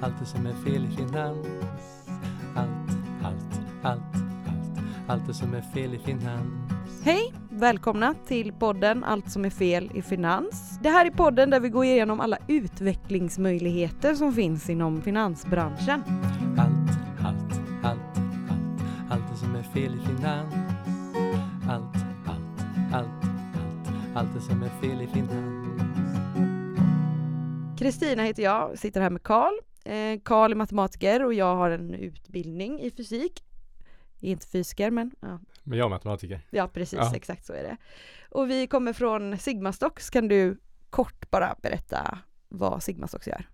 allt det som är fel i finans. Allt, allt, allt, allt, allt det som är fel i finans. Hej! Välkomna till podden Allt som är fel i finans. Det här är podden där vi går igenom alla utvecklingsmöjligheter som finns inom finansbranschen. Allt, allt, allt, allt, allt det som är fel i finans. Allt, allt, allt, allt, allt det som är fel i finans. Kristina heter jag, sitter här med Karl. Eh, Karl är matematiker och jag har en utbildning i fysik. Inte fysiker men ja, Men jag är matematiker. ja precis, Ja. exakt så är det. Och vi kommer från Sigmastocks. Kan du kort bara berätta vad Sigmastocks gör?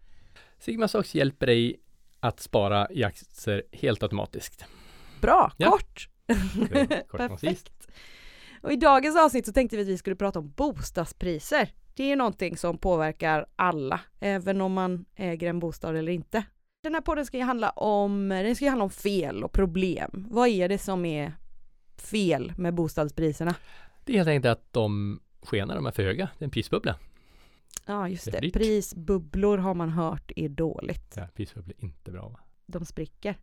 Sigma Stocks hjälper dig att spara i aktier helt automatiskt. Bra, Ja. kort! Kort. Perfekt. Och i dagens avsnitt så tänkte vi att vi skulle prata om bostadspriser. Det är ju någonting som påverkar alla, även om man äger en bostad eller inte. Den här podden ska ju handla om, den ska ju handla om fel och problem. Vad är det som är fel med bostadspriserna? Det är helt enkelt att de skenar, de är för höga. Det är en prisbubbla. Ja, just Det det. Prisbubblor har man hört är dåligt. Ja, prisbubbla är inte bra. Va? De spricker.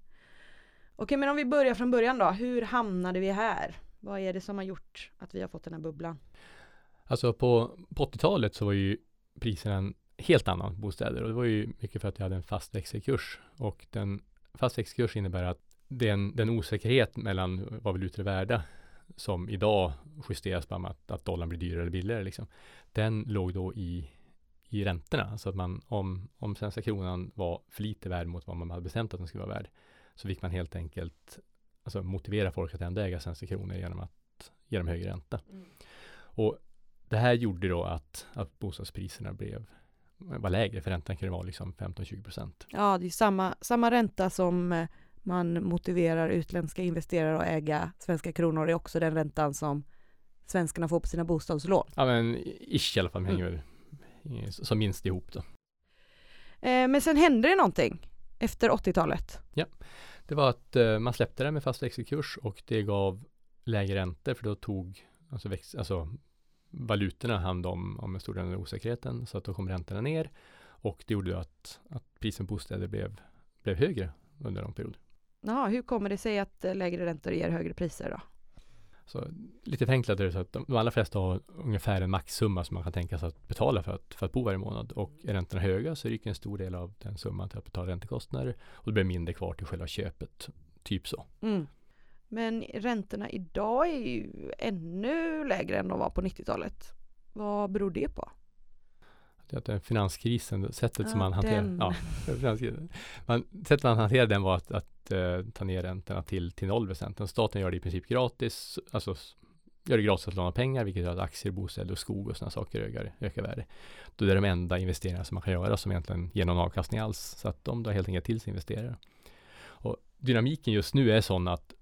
Okej, men om vi börjar från början då. Hur hamnade vi här? Vad är det som har gjort att vi har fått den här bubblan? Alltså på, på 80-talet så var ju priserna en helt annan på bostäder och det var ju mycket för att jag hade en fast växelkurs och den fast växelkurs innebär att den, den osäkerhet mellan vad valutor är värda som idag justeras på att, att dollarn blir dyrare eller billigare liksom, den låg då i, i räntorna. Så att man, om, om svenska kronan var för lite värd mot vad man hade bestämt att den skulle vara värd, så fick man helt enkelt alltså, motivera folk att ändå äga svenska kronor genom att ge dem högre ränta. Mm. Och det här gjorde då att, att bostadspriserna blev var lägre, för räntan kunde vara liksom 15-20 procent. Ja, det är samma, samma ränta som eh, man motiverar utländska investerare att äga svenska kronor. Är också den räntan som svenskarna får på sina bostadslån. Ja men ish i alla fall, men hänger eh, som minst ihop då. Eh, men sen hände det någonting efter 80-talet. Det var att eh, man släppte det med fast växelkurs och det gav lägre räntor för då tog alltså, väx, alltså valutorna hand om, om en stor del av osäkerheten så att då kom räntorna ner och det gjorde att, att priset på bostäder blev, blev högre under en lång period. Jaha, hur kommer det sig att eh, lägre räntor ger högre priser då? Så lite förenklat är det så att de, de allra flesta har ungefär en maxsumma som man kan tänka sig att betala för att, för att bo varje månad. Och är räntorna höga så ryker en stor del av den summan till att betala räntekostnader och det blir mindre kvar till själva köpet. Typ så. Mm. Men räntorna idag är ju ännu lägre än de var på 90-talet. Vad beror det på? Att den finanskrisen, sättet som Ja, man hanterar den. ja, man, sättet man hanterade den var att, att eh, ta ner räntorna till, till 0 procent. Staten gör det i princip gratis, alltså gör det gratis att låna pengar, vilket gör att aktier, bostäder och skog och sådana saker ökar, ökar värde. Då är det de enda investeringar som man kan göra som egentligen ger någon avkastning alls. Så att de drar helt enkelt till sig investerare. Och dynamiken just nu är sån att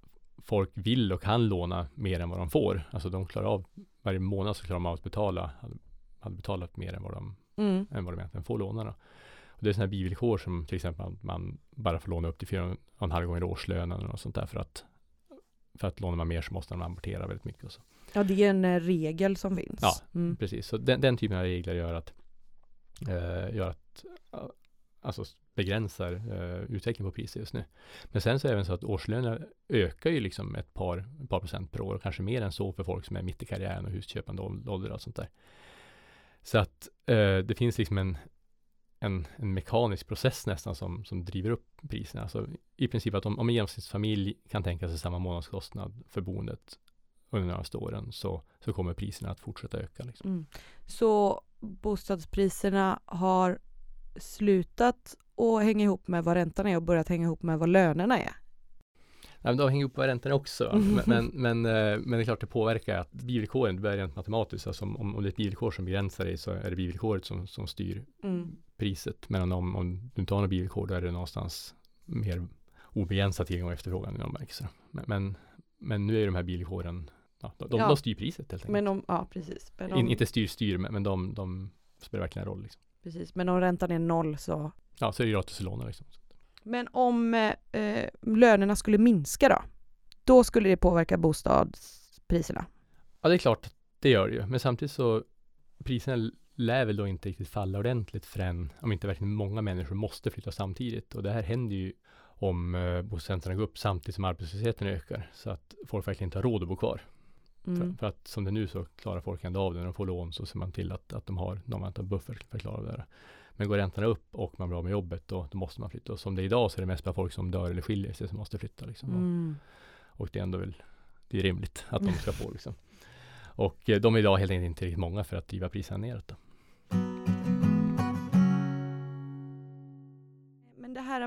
folk vill och kan låna mer än vad de får. Alltså de klarar av, varje månad så klarar de av att betala, hade, betalat mer än vad de Mm. än vad de egentligen får låna. Då. Och det är sådana här bivillkor som till exempel att man bara får låna upp till fyra och en halv gånger årslönen och sånt där för att för att lånar man mer så måste man amortera väldigt mycket. Och så. Ja, det är en eh, regel som finns. Ja. Mm. Precis, så den, den typen av regler gör att eh, gör att alltså begränsar eh, utvecklingen på priser just nu. Men sen så är det även så att årslönerna ökar ju liksom ett par, ett par procent per år och kanske mer än så för folk som är mitt i karriären och husköpande ålder och sånt där. Så att eh, det finns liksom en, en, en mekanisk process nästan som, som driver upp priserna. Alltså i princip att om, om en genomsnittsfamilj kan tänka sig samma månadskostnad för boendet under de närmaste åren så, så kommer priserna att fortsätta öka. Liksom. Mm. Så bostadspriserna har slutat att hänga ihop med vad räntan är och börjat hänga ihop med vad lönerna är. Nej, men de hänger ihop med räntorna också. va? Men, men, men, eh, men det är klart det påverkar att bivillkoren, det börjar rent matematiskt. Alltså om, om det är ett bivillkor som begränsar dig så är det bivillkoret som, som styr Mm. priset. Men om, om du inte har något bivillkor då är det någonstans mer obegränsad tillgång och efterfrågan i någon bemärkelse. Men, men, nu är de här bivillkoren, ja, de, de, Ja. de styr priset helt enkelt. Men om, ja precis. Men om, In, inte styr styr, men, men de, de spelar verkligen en roll. Liksom. Precis. Men om räntan är noll så. Ja, så är det gratis att låna liksom. Men om eh, lönerna skulle minska då? Då skulle det påverka bostadspriserna. Ja, det är klart, det gör det ju. Men samtidigt så priserna lär väl då inte riktigt falla ordentligt förrän, om inte verkligen många människor måste flytta samtidigt. Och det här händer ju om eh, bostadscentrarna går upp samtidigt som arbetslösheten ökar. Så att folk verkligen inte har råd att bo kvar. Mm. För, att som det är nu så klarar folk ändå av det. När de får lån så ser man till att, att de har någon annan buffert för att klara det. Där. Men går räntorna upp och man blir av med jobbet då, då måste man flytta. Och som det är idag så är det mest bara folk som dör eller skiljer sig som måste flytta. Liksom. Mm. Och, och det är ändå väl det är rimligt att de ska få. Liksom. Och eh, de är idag helt enkelt inte riktigt många för att driva priserna neråt. Då.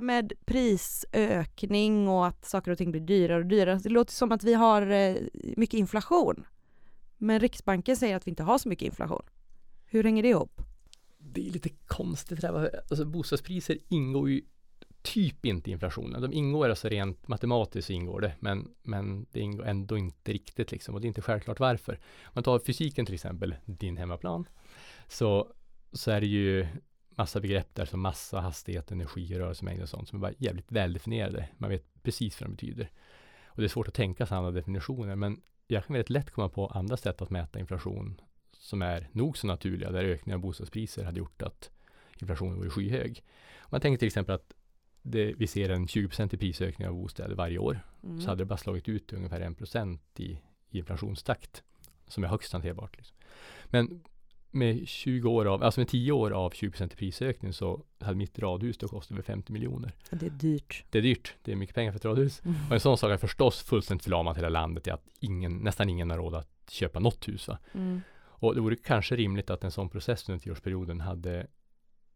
Med prisökning och att saker och ting blir dyrare och dyrare. Det låter som att vi har eh, mycket inflation. Men Riksbanken säger att vi inte har så mycket inflation. Hur hänger det ihop? Det är lite konstigt det där. Alltså bostadspriser ingår ju typ inte i inflationen. De ingår alltså rent matematiskt ingår det, men, men det ingår ändå inte riktigt liksom. Och det är inte självklart varför. Om man tar fysiken till exempel, din hemmaplan, så, så är det ju massa begrepp där som massa, hastighet, energi, rörelsemängd och sånt som är bara jävligt väldefinierade. Man vet precis vad de betyder. Och det är svårt att tänka sig andra definitioner, men jag kan väldigt lätt komma på andra sätt att mäta inflation som är nog så naturliga, där ökningen av bostadspriser hade gjort att inflationen vore skyhög. Man tänker till exempel att det, vi ser en 20 i prisökning av bostäder varje år, mm. så hade det bara slagit ut ungefär 1 i, i inflationstakt, som är högst hanterbart. Liksom. Men med 20 år av, alltså med 10 år av 20 i prisökning så hade mitt radhus då kostat över 50 miljoner. Det är dyrt. Det är dyrt. Det är mycket pengar för ett radhus. Mm. Och en sån sak har förstås fullständigt förlamat hela landet i att ingen, nästan ingen har råd att köpa något hus. Mm. Och det vore kanske rimligt att en sån process under tioårsperioden hade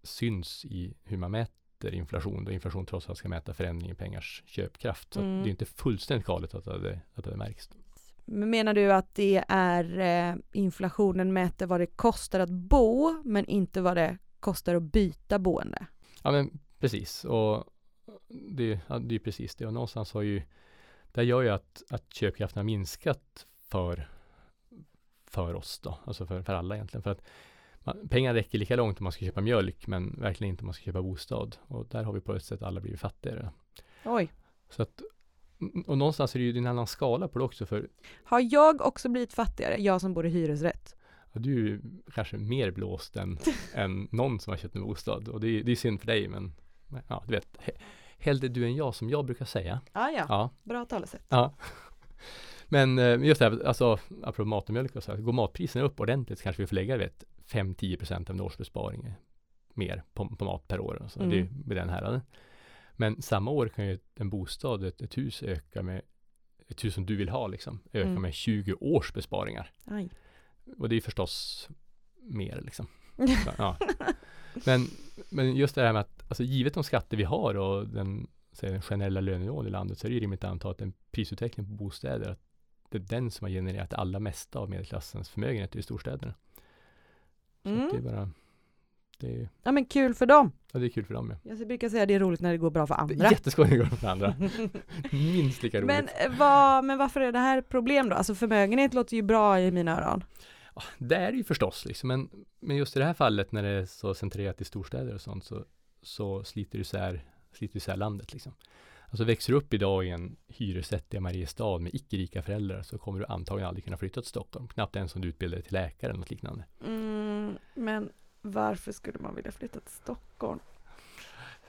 syns i hur man mäter inflation, då inflation trots allt ska mäta förändring i pengars köpkraft. Så mm. det är inte fullständigt galet att det hade, att det märks. Menar du att det är eh, inflationen mäter vad det kostar att bo, men inte vad det kostar att byta boende? Ja, men precis. Och det, det är precis det. Och någonstans har ju, det gör ju att, att köpkraften har minskat för för oss då, alltså för, för alla egentligen. För att man, pengar räcker lika långt om man ska köpa mjölk, men verkligen inte om man ska köpa bostad. Och där har vi på ett sätt alla blivit fattigare. Oj. Så att, och någonstans är det ju en annan skala på det också. För, har jag också blivit fattigare, jag som bor i hyresrätt? Ja, du är kanske mer blåst än, än någon som har köpt en bostad. Och det är, det är synd för dig, men ja, du vet, hellre du än jag som jag brukar säga. Ah, ja, ja. bra talesätt. Ja. Men eh, just det här, alltså apropå mat och mjölk och så, går matpriserna upp ordentligt så kanske vi får lägga vet, 5-10% av en årsbesparing mer på, på mat per år. Och så. Mm. Det är med den här. Men samma år kan ju en bostad, ett, ett hus öka med ett hus som du vill ha liksom, öka mm. med 20 års besparingar. Aj. Och det är förstås mer liksom. Så, ja. men, men just det här med att, alltså givet de skatter vi har och den, den generella lönenivån i landet så är det ju rimligt att anta att en prisutveckling på bostäder, att det är den som har genererat allra mesta av medelklassens förmögenhet i storstäderna. Så mm. det är bara det är, Ja men kul för dem! Ja det är kul för dem ja. Jag brukar säga att det är roligt när det går bra för andra. Det är jätteskoj när det går bra för andra. Minst lika roligt. Men, eh, vad, men varför är det här problem då? Alltså förmögenhet låter ju bra i mina öron. Ja, det är det ju förstås liksom, men, men just i det här fallet när det är så centrerat i storstäder och sånt så, så sliter det isär, sliter isär landet liksom. Alltså växer du upp idag i en hyresrätt i Mariestad med icke-rika föräldrar så kommer du antagligen aldrig kunna flytta till Stockholm. Knappt ens om du utbildar dig till läkare eller något liknande. Mm, men varför skulle man vilja flytta till Stockholm?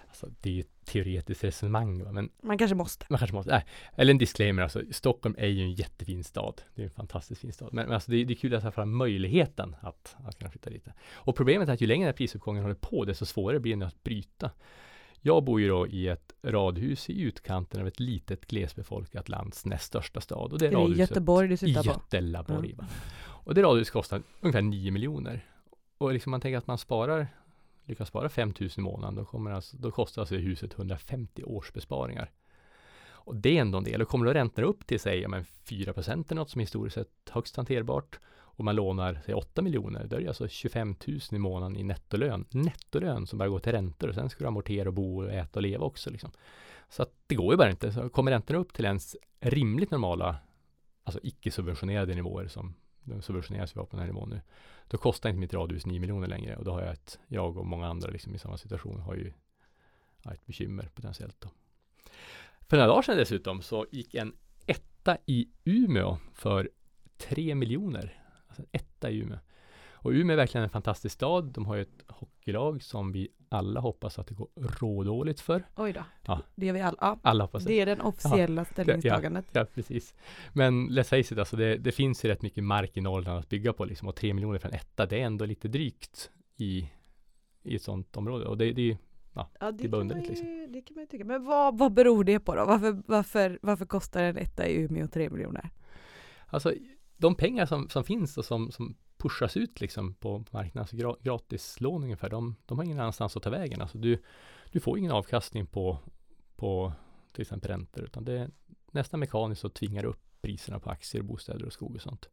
Alltså, det är ju ett teoretiskt resonemang. Va? Men man kanske måste. Man kanske måste. Äh, eller en disclaimer, alltså, Stockholm är ju en jättefin stad. Det är en fantastiskt fin stad. Men, men alltså, det, är, det är kul att ha fram möjligheten att, att kunna flytta dit. Och problemet är att ju längre prisuppgången håller på, desto svårare blir det att bryta. Jag bor ju då i ett radhus i utkanten av ett litet glesbefolkat lands näst största stad. Och det är, är det Göteborg du sitter på? Götelaborg. Mm. Och det radhuset kostar ungefär 9 miljoner. Och liksom man tänker att man sparar, lyckas spara 5 000 i månaden, då, kommer alltså, då kostar alltså huset 150 års besparingar. Och det är ändå en del. Och kommer då räntorna upp till säg ja, 4 procent något som historiskt sett högst hanterbart och man lånar säg 8 miljoner, då är det alltså 25 000 i månaden i nettolön. Nettolön som bara går till räntor och sen ska du amortera och bo och äta och leva också. Liksom. Så att det går ju bara inte. Så kommer räntorna upp till ens rimligt normala, alltså icke-subventionerade nivåer som de subventioneras vi på den här nivån nu, då kostar inte mitt radhus 9 miljoner längre och då har jag ett, jag och många andra liksom i samma situation har ju ett bekymmer potentiellt då. För några dagar sedan dessutom så gick en etta i Umeå för 3 miljoner alltså en etta i Umeå. Och Umeå är verkligen en fantastisk stad. De har ju ett hockeylag som vi alla hoppas att det går rådåligt för. Oj då. Ja. Det är vi alla. Ja, Alla hoppas det. det är den officiella ställningstagandet. Ja, precis. Men let's face it, alltså det, det finns ju rätt mycket mark i Norrland att bygga på liksom. Och tre miljoner för en etta, det är ändå lite drygt i, i ett sådant område. Och det, det är Ja, det, Det är kan ju, det kan man ju tycka. Men vad, vad beror det på då? Varför, varför, varför kostar en etta i Umeå 3 miljoner? Alltså de pengar som, som finns och som, som pushas ut liksom på marknaden, alltså gra, gratislån ungefär, de, de har ingen annanstans att ta vägen. Alltså du, du får ingen avkastning på, på till exempel räntor, utan det är nästan mekaniskt så tvingar upp priserna på aktier, bostäder och skog och sånt.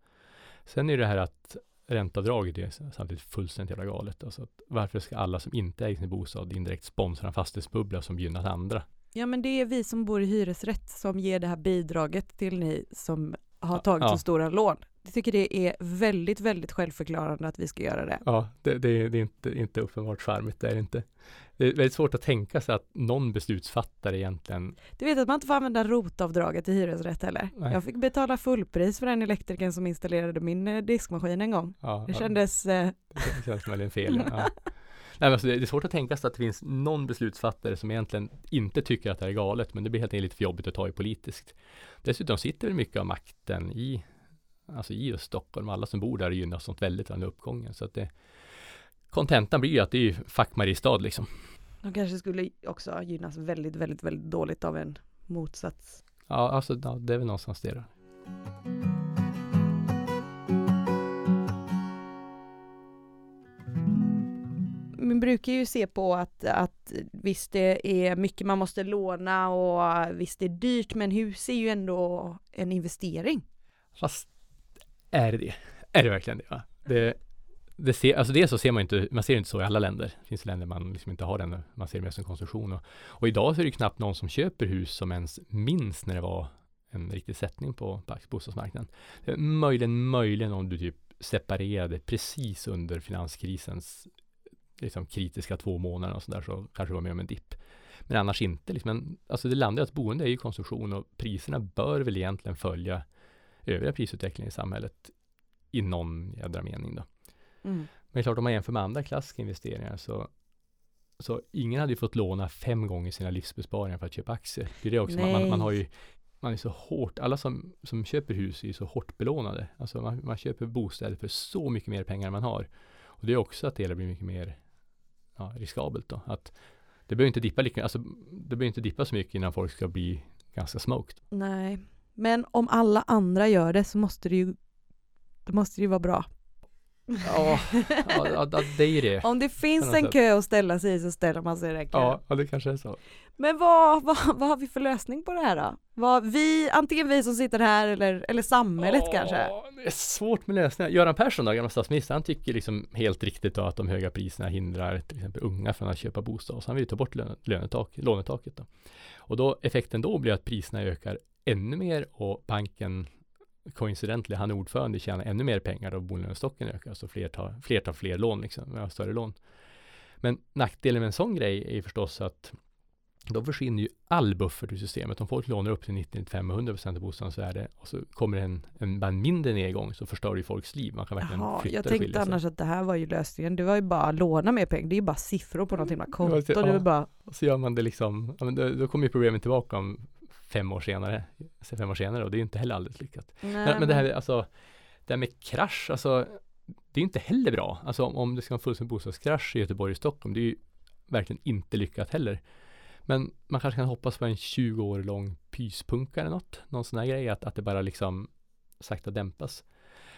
Sen är det här att ränteavdraget är samtidigt fullständigt jävla galet. Alltså att varför ska alla som inte äger sin bostad indirekt sponsra en fastighetsbubbla som gynnar andra? Ja men det är vi som bor i hyresrätt som ger det här bidraget till ni som har tagit ja. så stora lån. Jag tycker det är väldigt, väldigt självförklarande att vi ska göra det. Ja, det, det, det är inte, inte uppenbart charmigt, det är det inte. Det är väldigt svårt att tänka sig att någon beslutsfattare egentligen Du vet att man inte får använda rotavdraget i hyresrätt heller. Nej. Jag fick betala fullpris för den elektrikern som installerade min eh, diskmaskin en gång. Ja, Det kändes, eh, det känns väldigt fel. Ja. Nej, men alltså det är svårt att tänka sig att det finns någon beslutsfattare som egentligen inte tycker att det här är galet, men det blir helt enkelt lite för jobbigt att ta i politiskt. Dessutom sitter mycket av makten i, alltså i just Stockholm. Alla som bor där gynnas sånt väldigt av den uppgången. Så att det, kontentan blir ju att det är ju fuck Mariestad liksom. de kanske skulle också gynnas väldigt, väldigt, väldigt dåligt av en motsats. Ja, alltså det är väl någonstans det då. Man brukar ju se på att, att visst det är mycket man måste låna och visst det är dyrt men hus är ju ändå en investering. Fast är det det? Är det verkligen det? Va? Det, det ser, alltså det så ser man inte, man ser inte så i alla länder. Det finns länder man liksom inte har den, man ser det mer som konsumtion. Och, och idag så är det knappt någon som köper hus som ens minns när det var en riktig sättning på, på bostadsmarknaden. Möjligen, möjligen om du typ separerade precis under finanskrisens liksom, kritiska två månader och sådär så kanske det var med om en dipp. Men annars inte. Liksom, men, alltså det landar i att boende är ju konsumtion och priserna bör väl egentligen följa övriga prisutvecklingen i samhället i någon jädra mening då. Mm. Men klart, om man jämför med andra klassiska investeringar så, så ingen hade ju fått låna fem gånger sina livsbesparingar för att köpa aktier. Det är det också, man, man, man har ju man är så hårt, alla som, som köper hus är så hårt belånade. Alltså man, man köper bostäder för så mycket mer pengar än man har. Och det är också att det hela blir mycket mer ja, riskabelt då. Att det behöver inte dippa lika, alltså det behöver inte dippa så mycket innan folk ska bli ganska smoked. Nej, men om alla andra gör det så måste det ju då måste det ju vara bra. Ja, ja, det är ju det. Om det finns en kö att ställa sig i så ställer man sig i den kön. Ja, det kanske är så. Men vad, vad, vad har vi för lösning på det här då? Vad, vi, antingen vi som sitter här eller, eller samhället Åh, kanske? Det är svårt med lösningar. Göran Persson, då, gamla statsminister, han tycker liksom helt riktigt då att de höga priserna hindrar till exempel unga från att köpa bostad. Så han vill ta bort löne, lönetak, lånetaket. Då. Och då effekten då blir att priserna ökar ännu mer och banken coincidentally, han är ordförande, tjänar ännu mer pengar och bolånestocken ökar. Så fler tar fler, tar fler lån, liksom, större lån. Men nackdelen med en sån grej är förstås att då försvinner ju all buffert ur systemet. Om folk lånar upp till 95 och 100 procent av bostadens värde och så kommer en, en, en mindre nedgång så förstör ju folks liv. Man kan verkligen Jaha, flytta jag tänkte annars att det här var ju lösningen. Det var ju bara att låna mer pengar. Det är ju bara siffror på något himla konto. Ja, det- Det är ja. bara, så gör man det liksom, ja, då, då kommer ju problemet tillbaka om fem år senare, fem år senare och det är ju inte heller alldeles lyckat. nej, Men, men det här, alltså, det här med krasch, alltså, det är inte heller bra. Alltså om, om det ska vara en fullständig bostadskrasch i Göteborg och Stockholm, det är ju verkligen inte lyckat heller. Men man kanske kan hoppas på en 20 år lång pyspunka eller något, någon sån här grej, att, att det bara liksom sakta dämpas.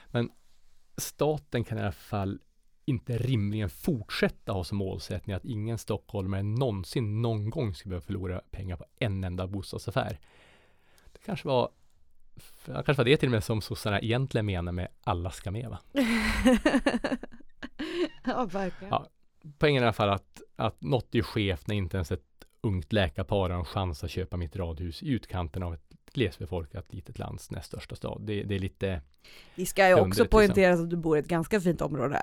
Men staten kan i alla fall inte rimligen fortsätta ha som målsättning att ingen stockholmare någonsin någon gång ska behöva förlora pengar på en enda bostadsaffär. Det kanske var ja, kanske var det till och med som sossarna egentligen menar med alla ska med va? ja, verkligen. Ja. Poängen är i alla fall att, att något är skevt när inte ens ett ungt läkarpar har en chans att köpa mitt radhus i utkanten av ett glesbefolkat litet lands näst största stad. Det, det är lite Vi ska ju Det också underligt, poängtera att du bor i ett ganska fint område.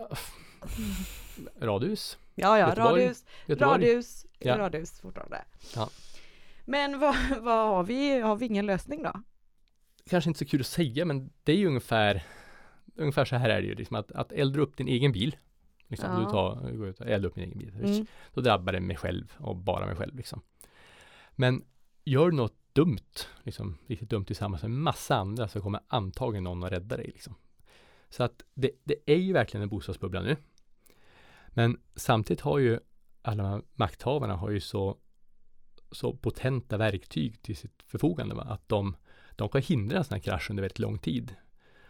radhus. Ja, ja, Göteborg. radhus, Göteborg. radhus, Ja. radhus fortfarande. Ja. Men vad, vad har vi, har vi ingen lösning då? Kanske inte så kul att säga men det är ju ungefär ungefär så här är det ju, liksom att, att elda upp din egen bil. Liksom, Ja. du tar, går ut och eldar upp din egen bil. Mm. Då drabbar det mig själv och bara mig själv. Liksom. Men gör du något dumt, liksom, riktigt dumt tillsammans med massa andra så kommer antagligen någon att rädda dig. Liksom. Så att det, det är ju verkligen en bostadsbubbla nu. Men samtidigt har ju alla makthavarna har ju så, så potenta verktyg till sitt förfogande. Va? Att de, de kan hindra en sån här krasch under väldigt lång tid.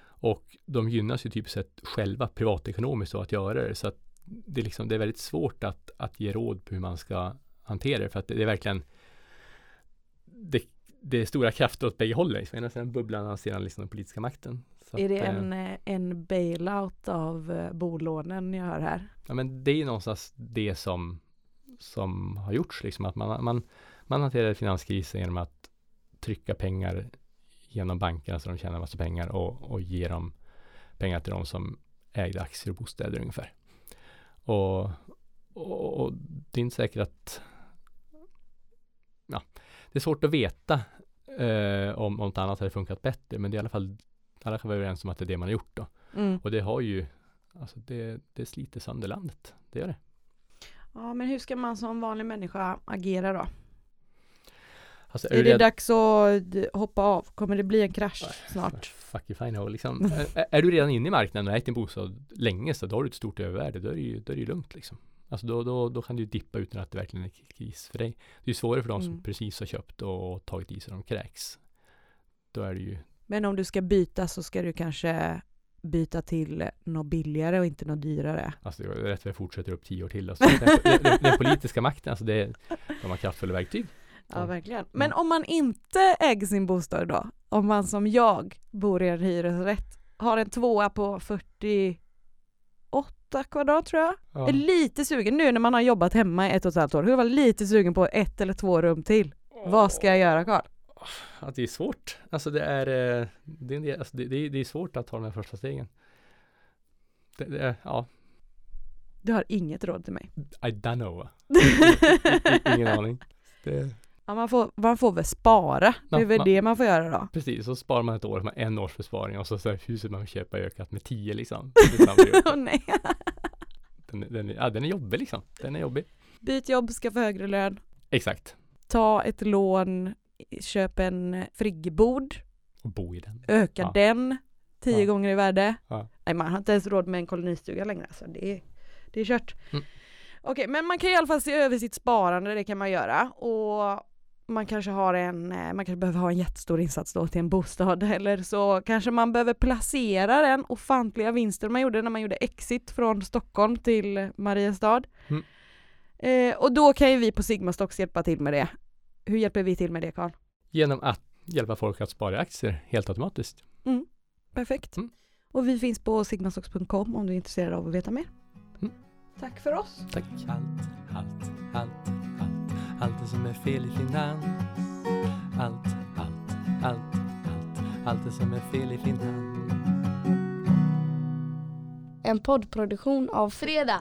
Och de gynnas ju typ sett själva privatekonomiskt av att göra det. Så att det, är liksom, det är väldigt svårt att, att ge råd på hur man ska hantera det. För att det, det är verkligen det, det är stora krafter åt bägge hållen. Liksom. Ena sidan bubblan och sedan liksom den politiska makten. Är det att, eh, en, eh, en bailout av eh, bolånen jag hör här? Ja, men det är ju någonstans det som, som har gjorts, liksom att man, man, man hanterar finanskrisen genom att trycka pengar genom bankerna så de tjänar massa pengar och, och ge dem pengar till de som ägde aktier och bostäder ungefär. Och, och, och det är inte säkert att ja, det är svårt att veta eh, om, om något annat hade funkat bättre, men det är i alla fall alla kan vara överens om att det är det man har gjort då. Mm. Och det har ju, alltså det, det sliter sönder landet. Det gör det. Ja, men hur ska man som vanlig människa agera då? Alltså, Är du det rädd- dags att hoppa av? Kommer det bli en krasch snart? Fuck if I know, liksom. är, är du redan inne i marknaden och ägt din bostad länge så då har du ett stort övervärde. Då är det ju, då är det ju lugnt liksom. Alltså då, då, då kan du dippa utan att det verkligen är kris för dig. Det är ju svårare för de som Mm. precis har köpt och tagit i sig de kräks. Då är det ju, Men om du ska byta så ska du kanske byta till något billigare och inte något dyrare. alltså det är rätt för jag fortsätter upp tio år till. Alltså, den, den, den politiska makten, alltså det, de har kraftfulla verktyg. Ja, Ja. verkligen. Men om man inte äger sin bostad då? Om man som jag bor i en hyresrätt, har en tvåa på 48 kvadrat tror jag. Ja. Är lite sugen nu när man har jobbat hemma i ett och ett halvt år. Jag var lite sugen på ett eller två rum till. Vad ska jag göra Karl? Att det är svårt. Alltså det är, eh, det är, alltså det, det, det är svårt att ta de här första stegen. Det, det är, ja, Du har inget råd till mig. I don't know. Ingen aning. Det, Ja, man, får, man får väl spara. Det är väl man- det man får göra då. precis, så sparar man ett år, med en års besparing och så, så huset man vill köpa ökat med tio liksom. Åh nej. den, är- den, ja, den är jobbig liksom. Den är jobbig. Byt jobb, skaffa högre lön. Exakt. Ta ett lån, köp en friggebod, Och bo i den. öka Ja. den tio Ja. gånger i värde. Ja. Nej, man har inte ens råd med en kolonistuga längre. Alltså det, är, det är kört. Mm. Okej, men man kan i alla fall se över sitt sparande, det kan man göra. Och man kanske har en, eh, man kanske behöver ha en jättestor insats då till en bostad eller så kanske man behöver placera den ofantliga vinsten man gjorde när man gjorde exit från Stockholm till Mariestad. Mm. Eh, och då kan ju vi på Sigma Stocks hjälpa till med det. Hur hjälper vi till med det Karl? Genom att hjälpa folk att spara i aktier helt automatiskt. Perfekt. Mm. Och vi finns på sigmastocks.com om du är intresserad av att veta mer. Mm. Tack för oss. Tack. Allt, allt, allt, allt. Allt det som är fel i finans. Allt, allt, allt, allt. Allt det som är fel i finans. En poddproduktion av Fredag.